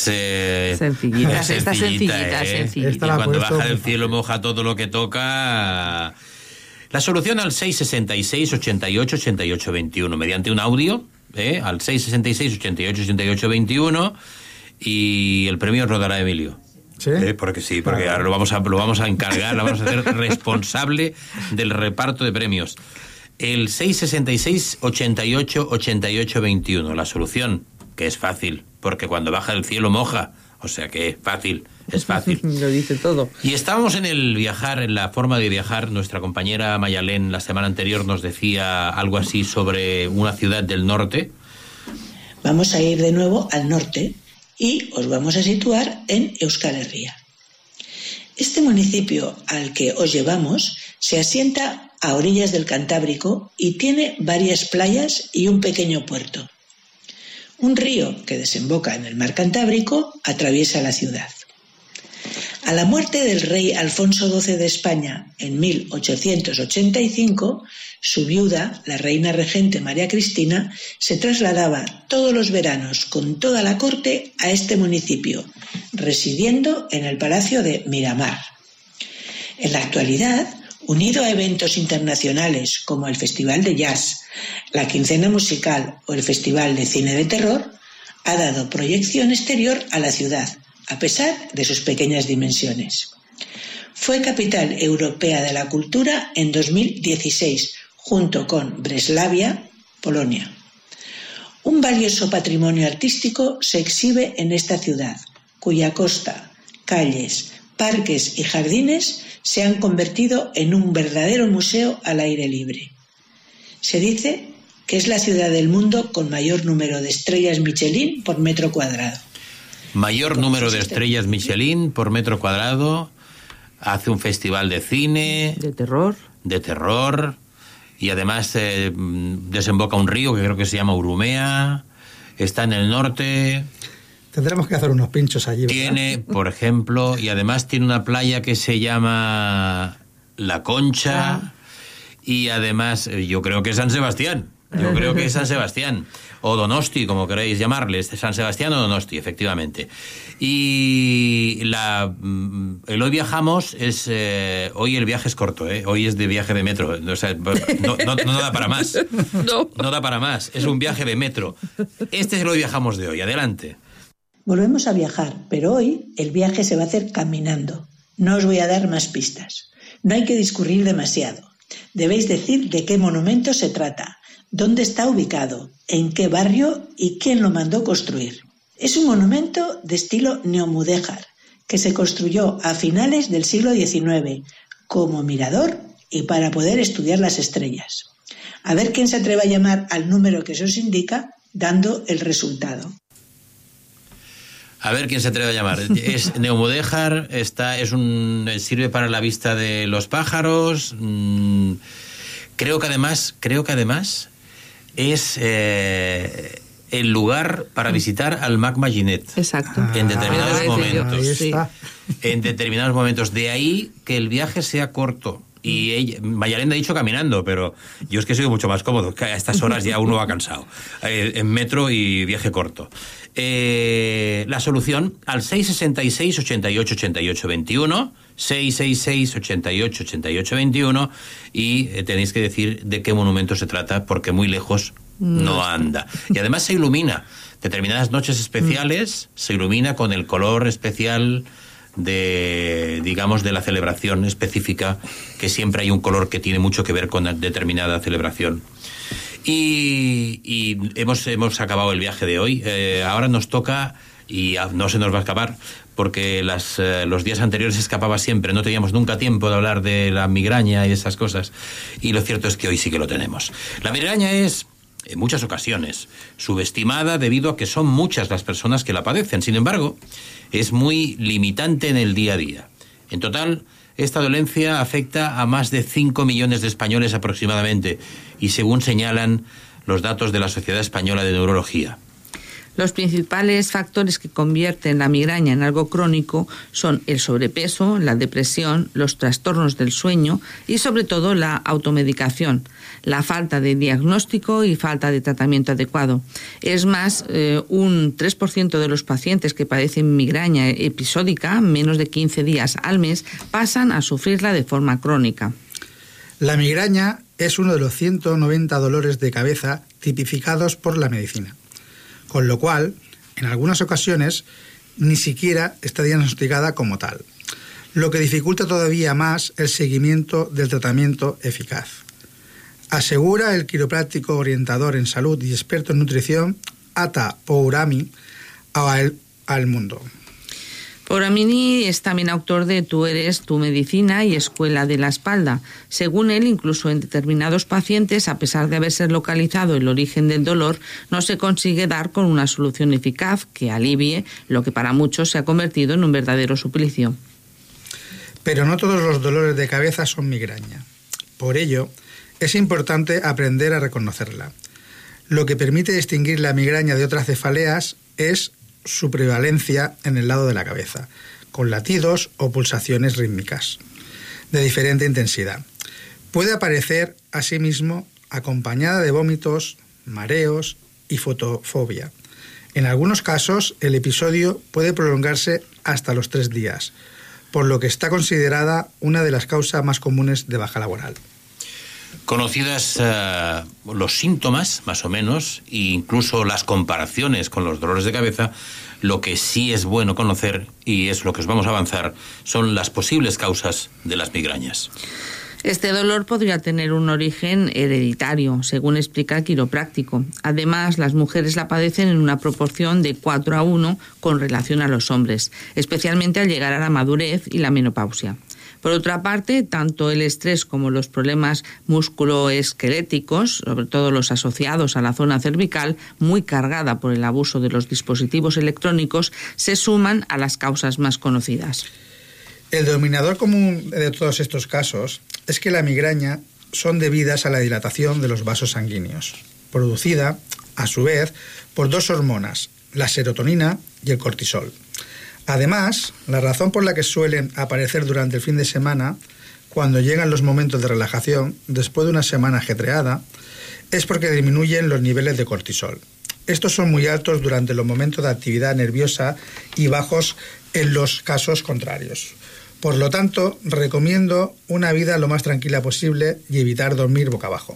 Es, eh, Sencillita, es esta sencillita, ¿eh? sencillita. Y Esta cuando baja del cielo moja todo lo que toca. La solución al 666 88 88 21 mediante un audio ¿eh? al 666 88 88 21 y el premio rodará Emilio. ¿Eh? Porque sí, porque ahora lo vamos a lo vamos a encargar, lo vamos a hacer (laughs) responsable del reparto de premios. El 666 88 88 21 la solución que es fácil, porque cuando baja del cielo moja, o sea que fácil, es fácil. (laughs) Lo dice todo. Y estábamos en el viajar, en la forma de viajar. Nuestra compañera Mayalén la semana anterior nos decía algo así sobre una ciudad del norte. Vamos a ir de nuevo al norte y os vamos a situar en Euskal Herria. Este municipio al que os llevamos se asienta a orillas del Cantábrico y tiene varias playas y un pequeño puerto. Un río que desemboca en el mar Cantábrico atraviesa la ciudad. A la muerte del rey Alfonso XII de España en 1885, su viuda, la reina regente María Cristina, se trasladaba todos los veranos con toda la corte a este municipio, residiendo en el Palacio de Miramar. En la actualidad, unido a eventos internacionales como el Festival de Jazz, la Quincena Musical o el Festival de Cine de Terror, ha dado proyección exterior a la ciudad, a pesar de sus pequeñas dimensiones. Fue capital europea de la cultura en 2016, junto con Breslavia, Polonia. Un valioso patrimonio artístico se exhibe en esta ciudad, cuya costa, calles, parques y jardines se han convertido en un verdadero museo al aire libre. Se dice que es la ciudad del mundo con mayor número de estrellas Michelin por metro cuadrado. Mayor número de estrellas Michelin por metro cuadrado. Hace un festival de cine. De terror. De terror. Y además eh, desemboca un río que creo que se llama Urumea. Está en el norte. Tendremos que hacer unos pinchos allí. ¿verdad? Tiene, por ejemplo, y además tiene una playa que se llama La Concha. Y además, eh, yo creo que es San Sebastián. Yo creo que es San Sebastián. O Donosti, como queréis llamarles. San Sebastián o Donosti, efectivamente. Y la, mm, el hoy viajamos es. eh, hoy el viaje es corto, ¿eh? Hoy es de viaje de metro. O sea, no, no- no da para más. (laughs) No. No da para más. Es un viaje de metro. Este es el hoy viajamos de hoy. Adelante. Volvemos a viajar, pero hoy el viaje se va a hacer caminando. No os voy a dar más pistas. No hay que discurrir demasiado. Debéis decir de qué monumento se trata, dónde está ubicado, en qué barrio y quién lo mandó construir. Es un monumento de estilo neomudéjar, que se construyó a finales del siglo XIX como mirador y para poder estudiar las estrellas. A ver quién se atreve a llamar al número que se os indica, dando el resultado. A ver quién se atreve a llamar. Es (laughs) Neumudéjar, está, es un, sirve para la vista de los pájaros. mm, creo que además, creo que además es eh, el lugar para visitar al Mac Maginet. Exacto. En determinados Ah, momentos. ahí está. En determinados momentos. De ahí que el viaje sea corto. Y ella, Mayalén ha dicho caminando, pero yo es que soy mucho más cómodo, que a estas horas ya uno va cansado. Eh, en metro y viaje corto. Eh, la solución al 666 88 88 21 666 88 88 21 y tenéis que decir de qué monumento se trata porque muy lejos no anda. Y además se ilumina. Determinadas noches especiales se ilumina con el color especial de, digamos, de la celebración específica, que siempre hay un color que tiene mucho que ver con determinada celebración. Y, y hemos, hemos acabado el viaje de hoy. Eh, ahora nos toca, y ah, no se nos va a escapar, porque las, eh, los días anteriores escapaba siempre, no teníamos nunca tiempo de hablar de la migraña y esas cosas. Y lo cierto es que hoy sí que lo tenemos. La migraña es en muchas ocasiones, subestimada debido a que son muchas las personas que la padecen. Sin embargo, es muy limitante en el día a día. En total, esta dolencia afecta a más de 5 millones de españoles aproximadamente, y según señalan los datos de la Sociedad Española de Neurología. Los principales factores que convierten la migraña en algo crónico son el sobrepeso, la depresión, los trastornos del sueño y sobre todo la automedicación, la falta de diagnóstico y falta de tratamiento adecuado. Es más, eh, un 3% de los pacientes que padecen migraña episódica, menos de 15 días al mes, pasan a sufrirla de forma crónica. La migraña es uno de los 190 dolores de cabeza tipificados por la medicina con lo cual, en algunas ocasiones, ni siquiera está diagnosticada como tal, lo que dificulta todavía más el seguimiento del tratamiento eficaz. Asegura el quiropráctico orientador en salud y experto en nutrición Ata Pourami al, al mundo. Oramini es también autor de Tú eres tu medicina y Escuela de la Espalda. Según él, incluso en determinados pacientes, a pesar de haberse localizado el origen del dolor, no se consigue dar con una solución eficaz que alivie lo que para muchos se ha convertido en un verdadero suplicio. Pero no todos los dolores de cabeza son migraña. Por ello, es importante aprender a reconocerla. Lo que permite distinguir la migraña de otras cefaleas es su prevalencia en el lado de la cabeza, con latidos o pulsaciones rítmicas de diferente intensidad. Puede aparecer asimismo acompañada de vómitos, mareos y fotofobia. En algunos casos, el episodio puede prolongarse hasta los tres días, por lo que está considerada una de las causas más comunes de baja laboral. Conocidas eh, los síntomas, más o menos, e incluso las comparaciones con los dolores de cabeza, lo que sí es bueno conocer, y es lo que os vamos a avanzar, son las posibles causas de las migrañas. Este dolor podría tener un origen hereditario, según explica el quiropráctico. Además, las mujeres la padecen en una proporción de 4 a 1 con relación a los hombres, especialmente al llegar a la madurez y la menopausia. Por otra parte, tanto el estrés como los problemas musculoesqueléticos, sobre todo los asociados a la zona cervical, muy cargada por el abuso de los dispositivos electrónicos, se suman a las causas más conocidas. El denominador común de todos estos casos es que la migraña son debidas a la dilatación de los vasos sanguíneos, producida, a su vez, por dos hormonas, la serotonina y el cortisol. Además, la razón por la que suelen aparecer durante el fin de semana, cuando llegan los momentos de relajación, después de una semana ajetreada, es porque disminuyen los niveles de cortisol. Estos son muy altos durante los momentos de actividad nerviosa y bajos en los casos contrarios. Por lo tanto, recomiendo una vida lo más tranquila posible y evitar dormir boca abajo.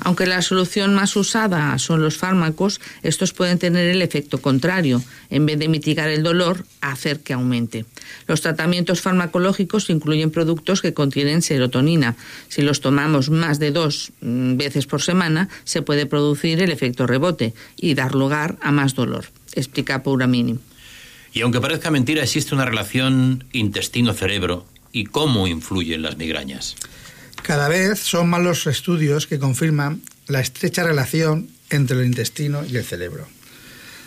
Aunque la solución más usada son los fármacos, estos pueden tener el efecto contrario. En vez de mitigar el dolor, hacer que aumente. Los tratamientos farmacológicos incluyen productos que contienen serotonina. Si los tomamos más de dos mm, veces por semana, se puede producir el efecto rebote y dar lugar a más dolor, explica Pouramini. Y aunque parezca mentira, existe una relación intestino-cerebro y cómo influyen las migrañas. Cada vez son más los estudios que confirman la estrecha relación entre el intestino y el cerebro.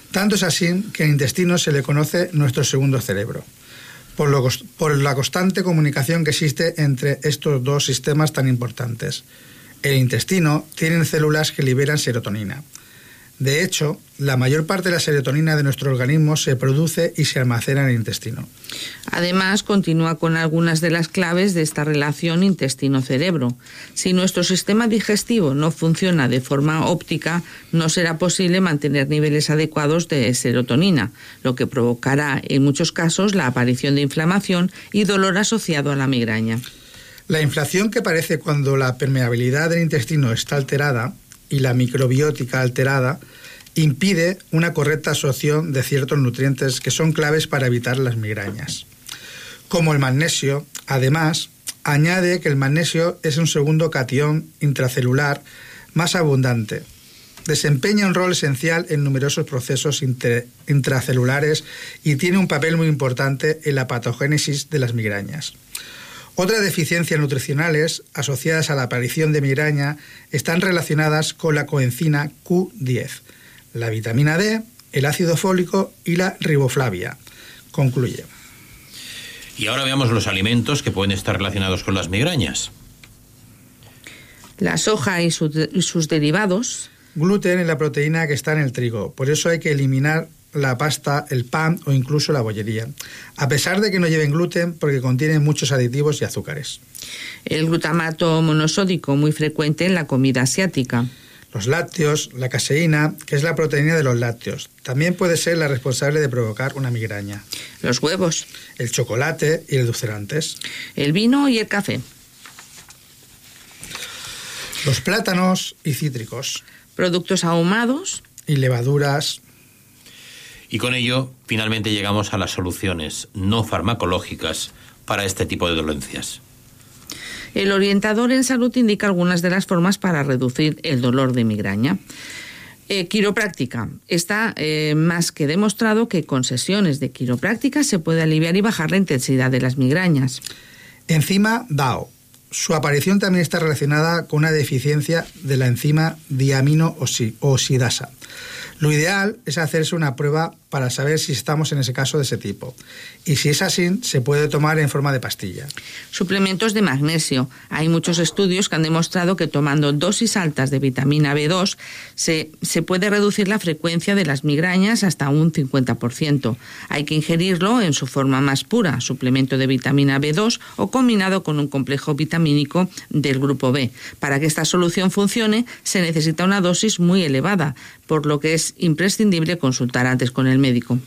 Tanto es así que al intestino se le conoce nuestro segundo cerebro, por, por la constante comunicación que existe entre estos dos sistemas tan importantes. El intestino tiene células que liberan serotonina, de hecho, la mayor parte de la serotonina de nuestro organismo se produce y se almacena en el intestino. Además, continúa con algunas de las claves de esta relación intestino-cerebro. Si nuestro sistema digestivo no funciona de forma óptica, no será posible mantener niveles adecuados de serotonina, lo que provocará en muchos casos la aparición de inflamación y dolor asociado a la migraña. La inflación que aparece cuando la permeabilidad del intestino está alterada y la microbiótica alterada impide una correcta absorción de ciertos nutrientes que son claves para evitar las migrañas. Como el magnesio, además, añade que el magnesio es un segundo catión intracelular más abundante. Desempeña un rol esencial en numerosos procesos intracelulares y tiene un papel muy importante en la patogénesis de las migrañas. Otras deficiencias nutricionales asociadas a la aparición de migraña están relacionadas con la coenzina Q10, la vitamina D, el ácido fólico y la riboflavia. Concluye. Y ahora veamos los alimentos que pueden estar relacionados con las migrañas. La soja y, su- y sus derivados. Gluten es la proteína que está en el trigo, por eso hay que eliminar la pasta, el pan o incluso la bollería, a pesar de que no lleven gluten porque contienen muchos aditivos y azúcares. El glutamato monosódico, muy frecuente en la comida asiática. Los lácteos, la caseína, que es la proteína de los lácteos, también puede ser la responsable de provocar una migraña. Los huevos. El chocolate y el dulcerantes. El vino y el café. Los plátanos y cítricos. Productos ahumados. Y levaduras. Y con ello, finalmente llegamos a las soluciones no farmacológicas para este tipo de dolencias. El orientador en salud indica algunas de las formas para reducir el dolor de migraña. Eh, quiropráctica. Está eh, más que demostrado que con sesiones de quiropráctica se puede aliviar y bajar la intensidad de las migrañas. Enzima DAO. Su aparición también está relacionada con una deficiencia de la enzima diamino oxi- oxidasa. Lo ideal es hacerse una prueba para saber si estamos en ese caso de ese tipo. Y si es así, se puede tomar en forma de pastilla. Suplementos de magnesio. Hay muchos estudios que han demostrado que tomando dosis altas de vitamina B2 se, se puede reducir la frecuencia de las migrañas hasta un 50%. Hay que ingerirlo en su forma más pura, suplemento de vitamina B2 o combinado con un complejo vitamínico del grupo B. Para que esta solución funcione se necesita una dosis muy elevada, por lo que es imprescindible consultar antes con el médico.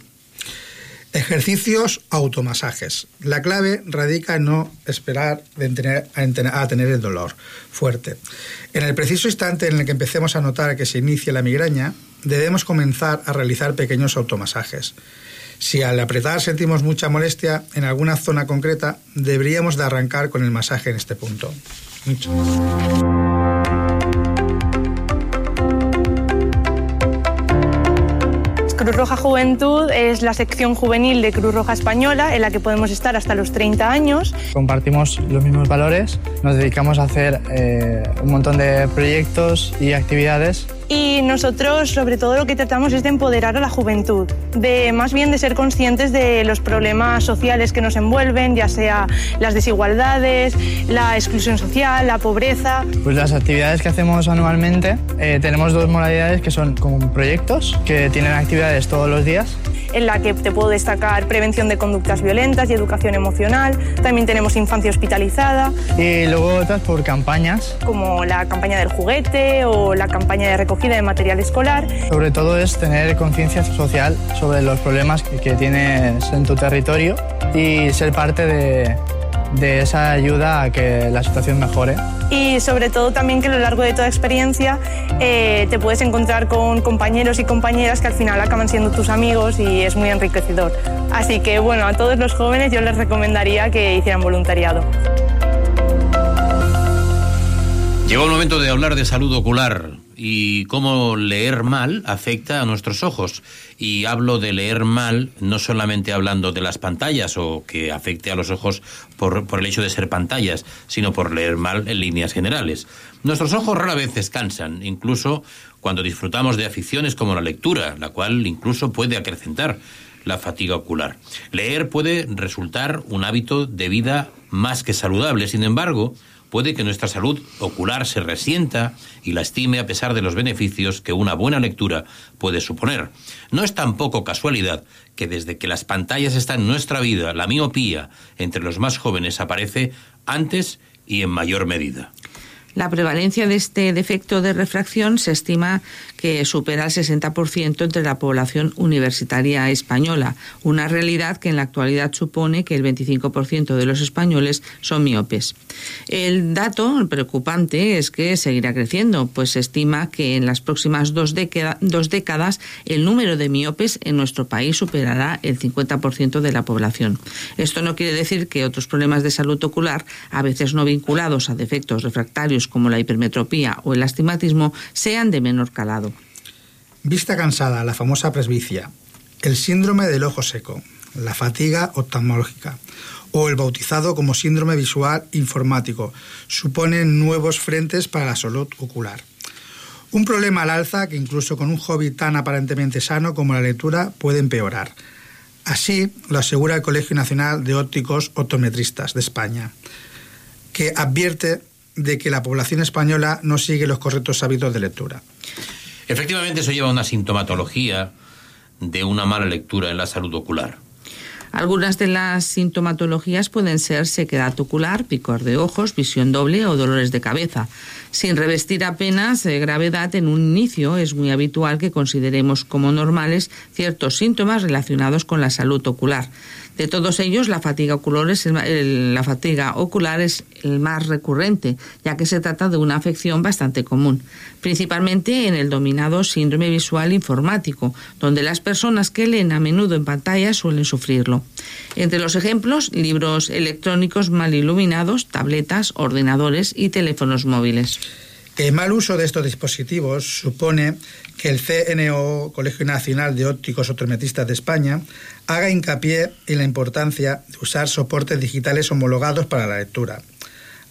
Ejercicios automasajes. La clave radica en no esperar a tener- el dolor fuerte. En el preciso instante en el que empecemos a notar que se inicia la migraña, debemos comenzar a realizar pequeños automasajes. Si al apretar sentimos mucha molestia en alguna zona concreta, deberíamos de arrancar con el masaje en este punto. Roja Juventud es la sección juvenil de Cruz Roja Española en la que podemos estar hasta los 30 años. Compartimos los mismos valores, nos dedicamos a hacer eh, un montón de proyectos y actividades Y nosotros, sobre todo, lo que tratamos es de empoderar a la juventud, de más bien de ser conscientes de los problemas sociales que nos envuelven, ya sea las desigualdades, la exclusión social, la pobreza. Pues las actividades que hacemos anualmente eh, tenemos dos modalidades que son como proyectos que tienen actividades todos los días. en la que te puedo destacar prevención de conductas violentas y educación emocional. También tenemos infancia hospitalizada, Y luego otras por campañas. como la campaña del juguete o la campaña de recogida de material escolar. Sobre todo es tener conciencia social sobre los problemas que, que tienes en tu territorio y ser parte de, de esa ayuda a que la situación mejore. Y sobre todo también que a lo largo de toda experiencia eh, te puedes encontrar con compañeros y compañeras que al final acaban siendo tus amigos y es muy enriquecedor. Así que bueno, a todos los jóvenes yo les recomendaría que hicieran voluntariado. Llegó el momento de hablar de salud ocular y cómo leer mal afecta a nuestros ojos. Y hablo de leer mal no solamente hablando de las pantallas o que afecte a los ojos por, por el hecho de ser pantallas, sino por leer mal en líneas generales. Nuestros ojos rara vez descansan, incluso cuando disfrutamos de aficiones como la lectura, la cual incluso puede acrecentar la fatiga ocular. Leer puede resultar un hábito de vida más que saludable, sin embargo, puede que nuestra salud ocular se resienta y lastime a pesar de los beneficios que una buena lectura puede suponer. No es tampoco casualidad que desde que las pantallas están en nuestra vida, la miopía entre los más jóvenes aparece antes y en mayor medida. La prevalencia de este defecto de refracción se estima que supera el 60% entre la población universitaria española, una realidad que en la actualidad supone que el 25% de los españoles son miopes. El dato preocupante es que seguirá creciendo, pues se estima que en las próximas dos, dos décadas el número de miopes en nuestro país superará el 50% de la población. Esto no quiere decir que otros problemas de salud ocular, a veces no vinculados a defectos refractarios como la hipermetropía o el astigmatismo, sean de menor calado. Vista cansada, la famosa presbicia, el síndrome del ojo seco, la fatiga oftalmológica o el bautizado como síndrome visual informático suponen nuevos frentes para la salud ocular. Un problema al alza que incluso con un hobby tan aparentemente sano como la lectura puede empeorar. Así lo asegura el Colegio Nacional de Ópticos Optometristas de España, que advierte de que la población española no sigue los correctos hábitos de lectura. Efectivamente, eso lleva a una sintomatología de una mala lectura en la salud ocular. Algunas de las sintomatologías pueden ser sequedad ocular, picor de ojos, visión doble o dolores de cabeza. Sin revestir apenas eh, gravedad en un inicio, es muy habitual que consideremos como normales ciertos síntomas relacionados con la salud ocular. De todos ellos, la fatiga ocular es el, la fatiga ocular es el más recurrente, ya que se trata de una afección bastante común, principalmente en el dominado síndrome visual informático, donde las personas que leen a menudo en pantalla suelen sufrirlo. Entre los ejemplos, libros electrónicos mal iluminados, tabletas, ordenadores y teléfonos móviles. El mal uso de estos dispositivos supone que el CNO, Colegio Nacional de Ópticos Optometristas de España, haga hincapié en la importancia de usar soportes digitales homologados para la lectura.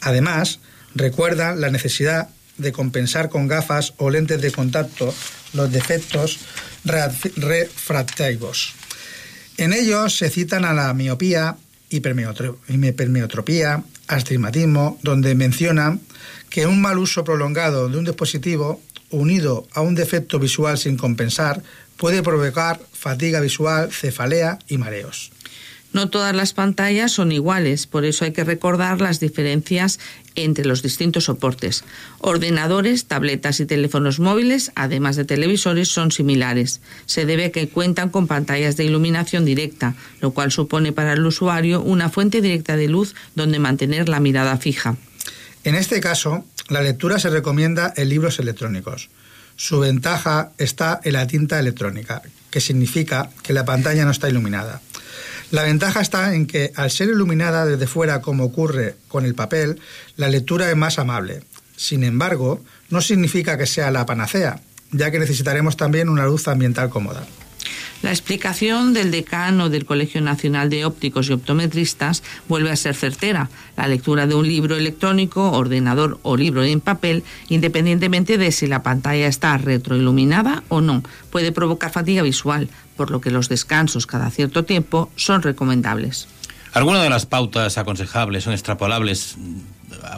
Además, recuerda la necesidad de compensar con gafas o lentes de contacto los defectos refractivos. En ellos se citan a la miopía, hipermeotro- hipermetropía, astigmatismo, donde mencionan que un mal uso prolongado de un dispositivo unido a un defecto visual sin compensar puede provocar fatiga visual, cefalea y mareos. No todas las pantallas son iguales, por eso hay que recordar las diferencias entre los distintos soportes. Ordenadores, tabletas y teléfonos móviles, además de televisores, son similares. Se debe que cuentan con pantallas de iluminación directa, lo cual supone para el usuario una fuente directa de luz donde mantener la mirada fija. En este caso, la lectura se recomienda en libros electrónicos. Su ventaja está en la tinta electrónica, que significa que la pantalla no está iluminada. La ventaja está en que, al ser iluminada desde fuera como ocurre con el papel, la lectura es más amable. Sin embargo, no significa que sea la panacea, ya que necesitaremos también una luz ambiental cómoda. La explicación del decano del Colegio Nacional de Ópticos y Optometristas vuelve a ser certera. La lectura de un libro electrónico, ordenador o libro en papel, independientemente de si la pantalla está retroiluminada o no, puede provocar fatiga visual, por lo que los descansos cada cierto tiempo son recomendables. Algunas de las pautas aconsejables son extrapolables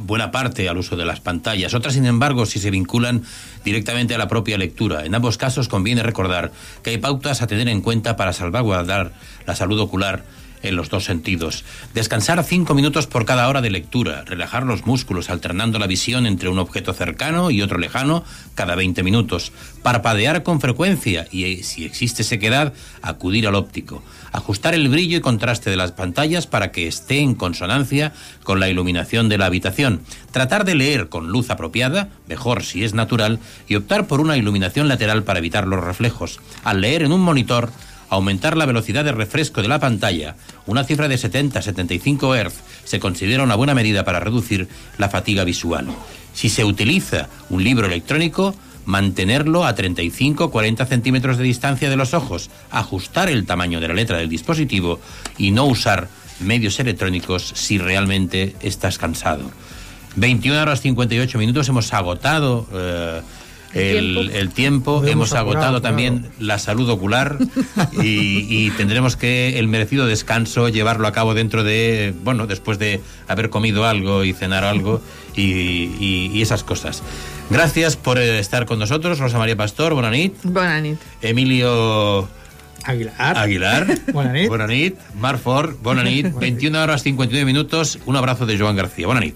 buena parte al uso de las pantallas. Otras, sin embargo, sí se vinculan directamente a la propia lectura. En ambos casos conviene recordar que hay pautas a tener en cuenta para salvaguardar la salud ocular en los dos sentidos. Descansar cinco minutos por cada hora de lectura, relajar los músculos alternando la visión entre un objeto cercano y otro lejano cada 20 minutos, parpadear con frecuencia y, eh, si existe sequedad, acudir al óptico, ajustar el brillo y contraste de las pantallas para que esté en consonancia con la iluminación de la habitación, tratar de leer con luz apropiada, mejor si es natural, y optar por una iluminación lateral para evitar los reflejos. Al leer en un monitor, aumentar la velocidad de refresco de la pantalla, una cifra de 70-75 Hz, se considera una buena medida para reducir la fatiga visual. Si se utiliza un libro electrónico, mantenerlo a 35-40 centímetros de distancia de los ojos, ajustar el tamaño de la letra del dispositivo y no usar medios electrónicos si realmente estás cansado. 21 horas 58 minutos, hemos agotado eh, el, tiempo. el tiempo, Podemos hemos agotado también la salud ocular y, y tendremos que el merecido descanso llevarlo a cabo dentro de, bueno, después de haber comido algo y cenar algo y, y- y esas cosas. Gracias por eh, estar con nosotros, Rosa María Pastor, buena nit. Buena nit. Emilio Aguilar. Aguilar. Bona nit. Bona nit. Marc Fort, bona nit. 21 horas 59 minutos. Un abrazo de Joan García. Bona nit.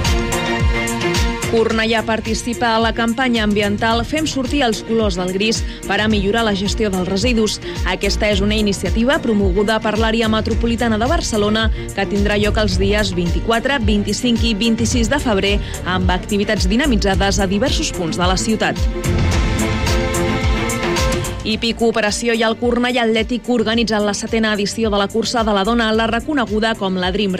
Cornellà participa a la campanya ambiental Fem sortir els colors del gris per a millorar la gestió dels residus. Aquesta és una iniciativa promoguda per l'àrea metropolitana de Barcelona que tindrà lloc els dies 24, 25 i 26 de febrer amb activitats dinamitzades a diversos punts de la ciutat. Hipi Cooperació i el Cornellà Atlètic organitzen la setena edició de la cursa de la dona, la reconeguda com la Dream Run.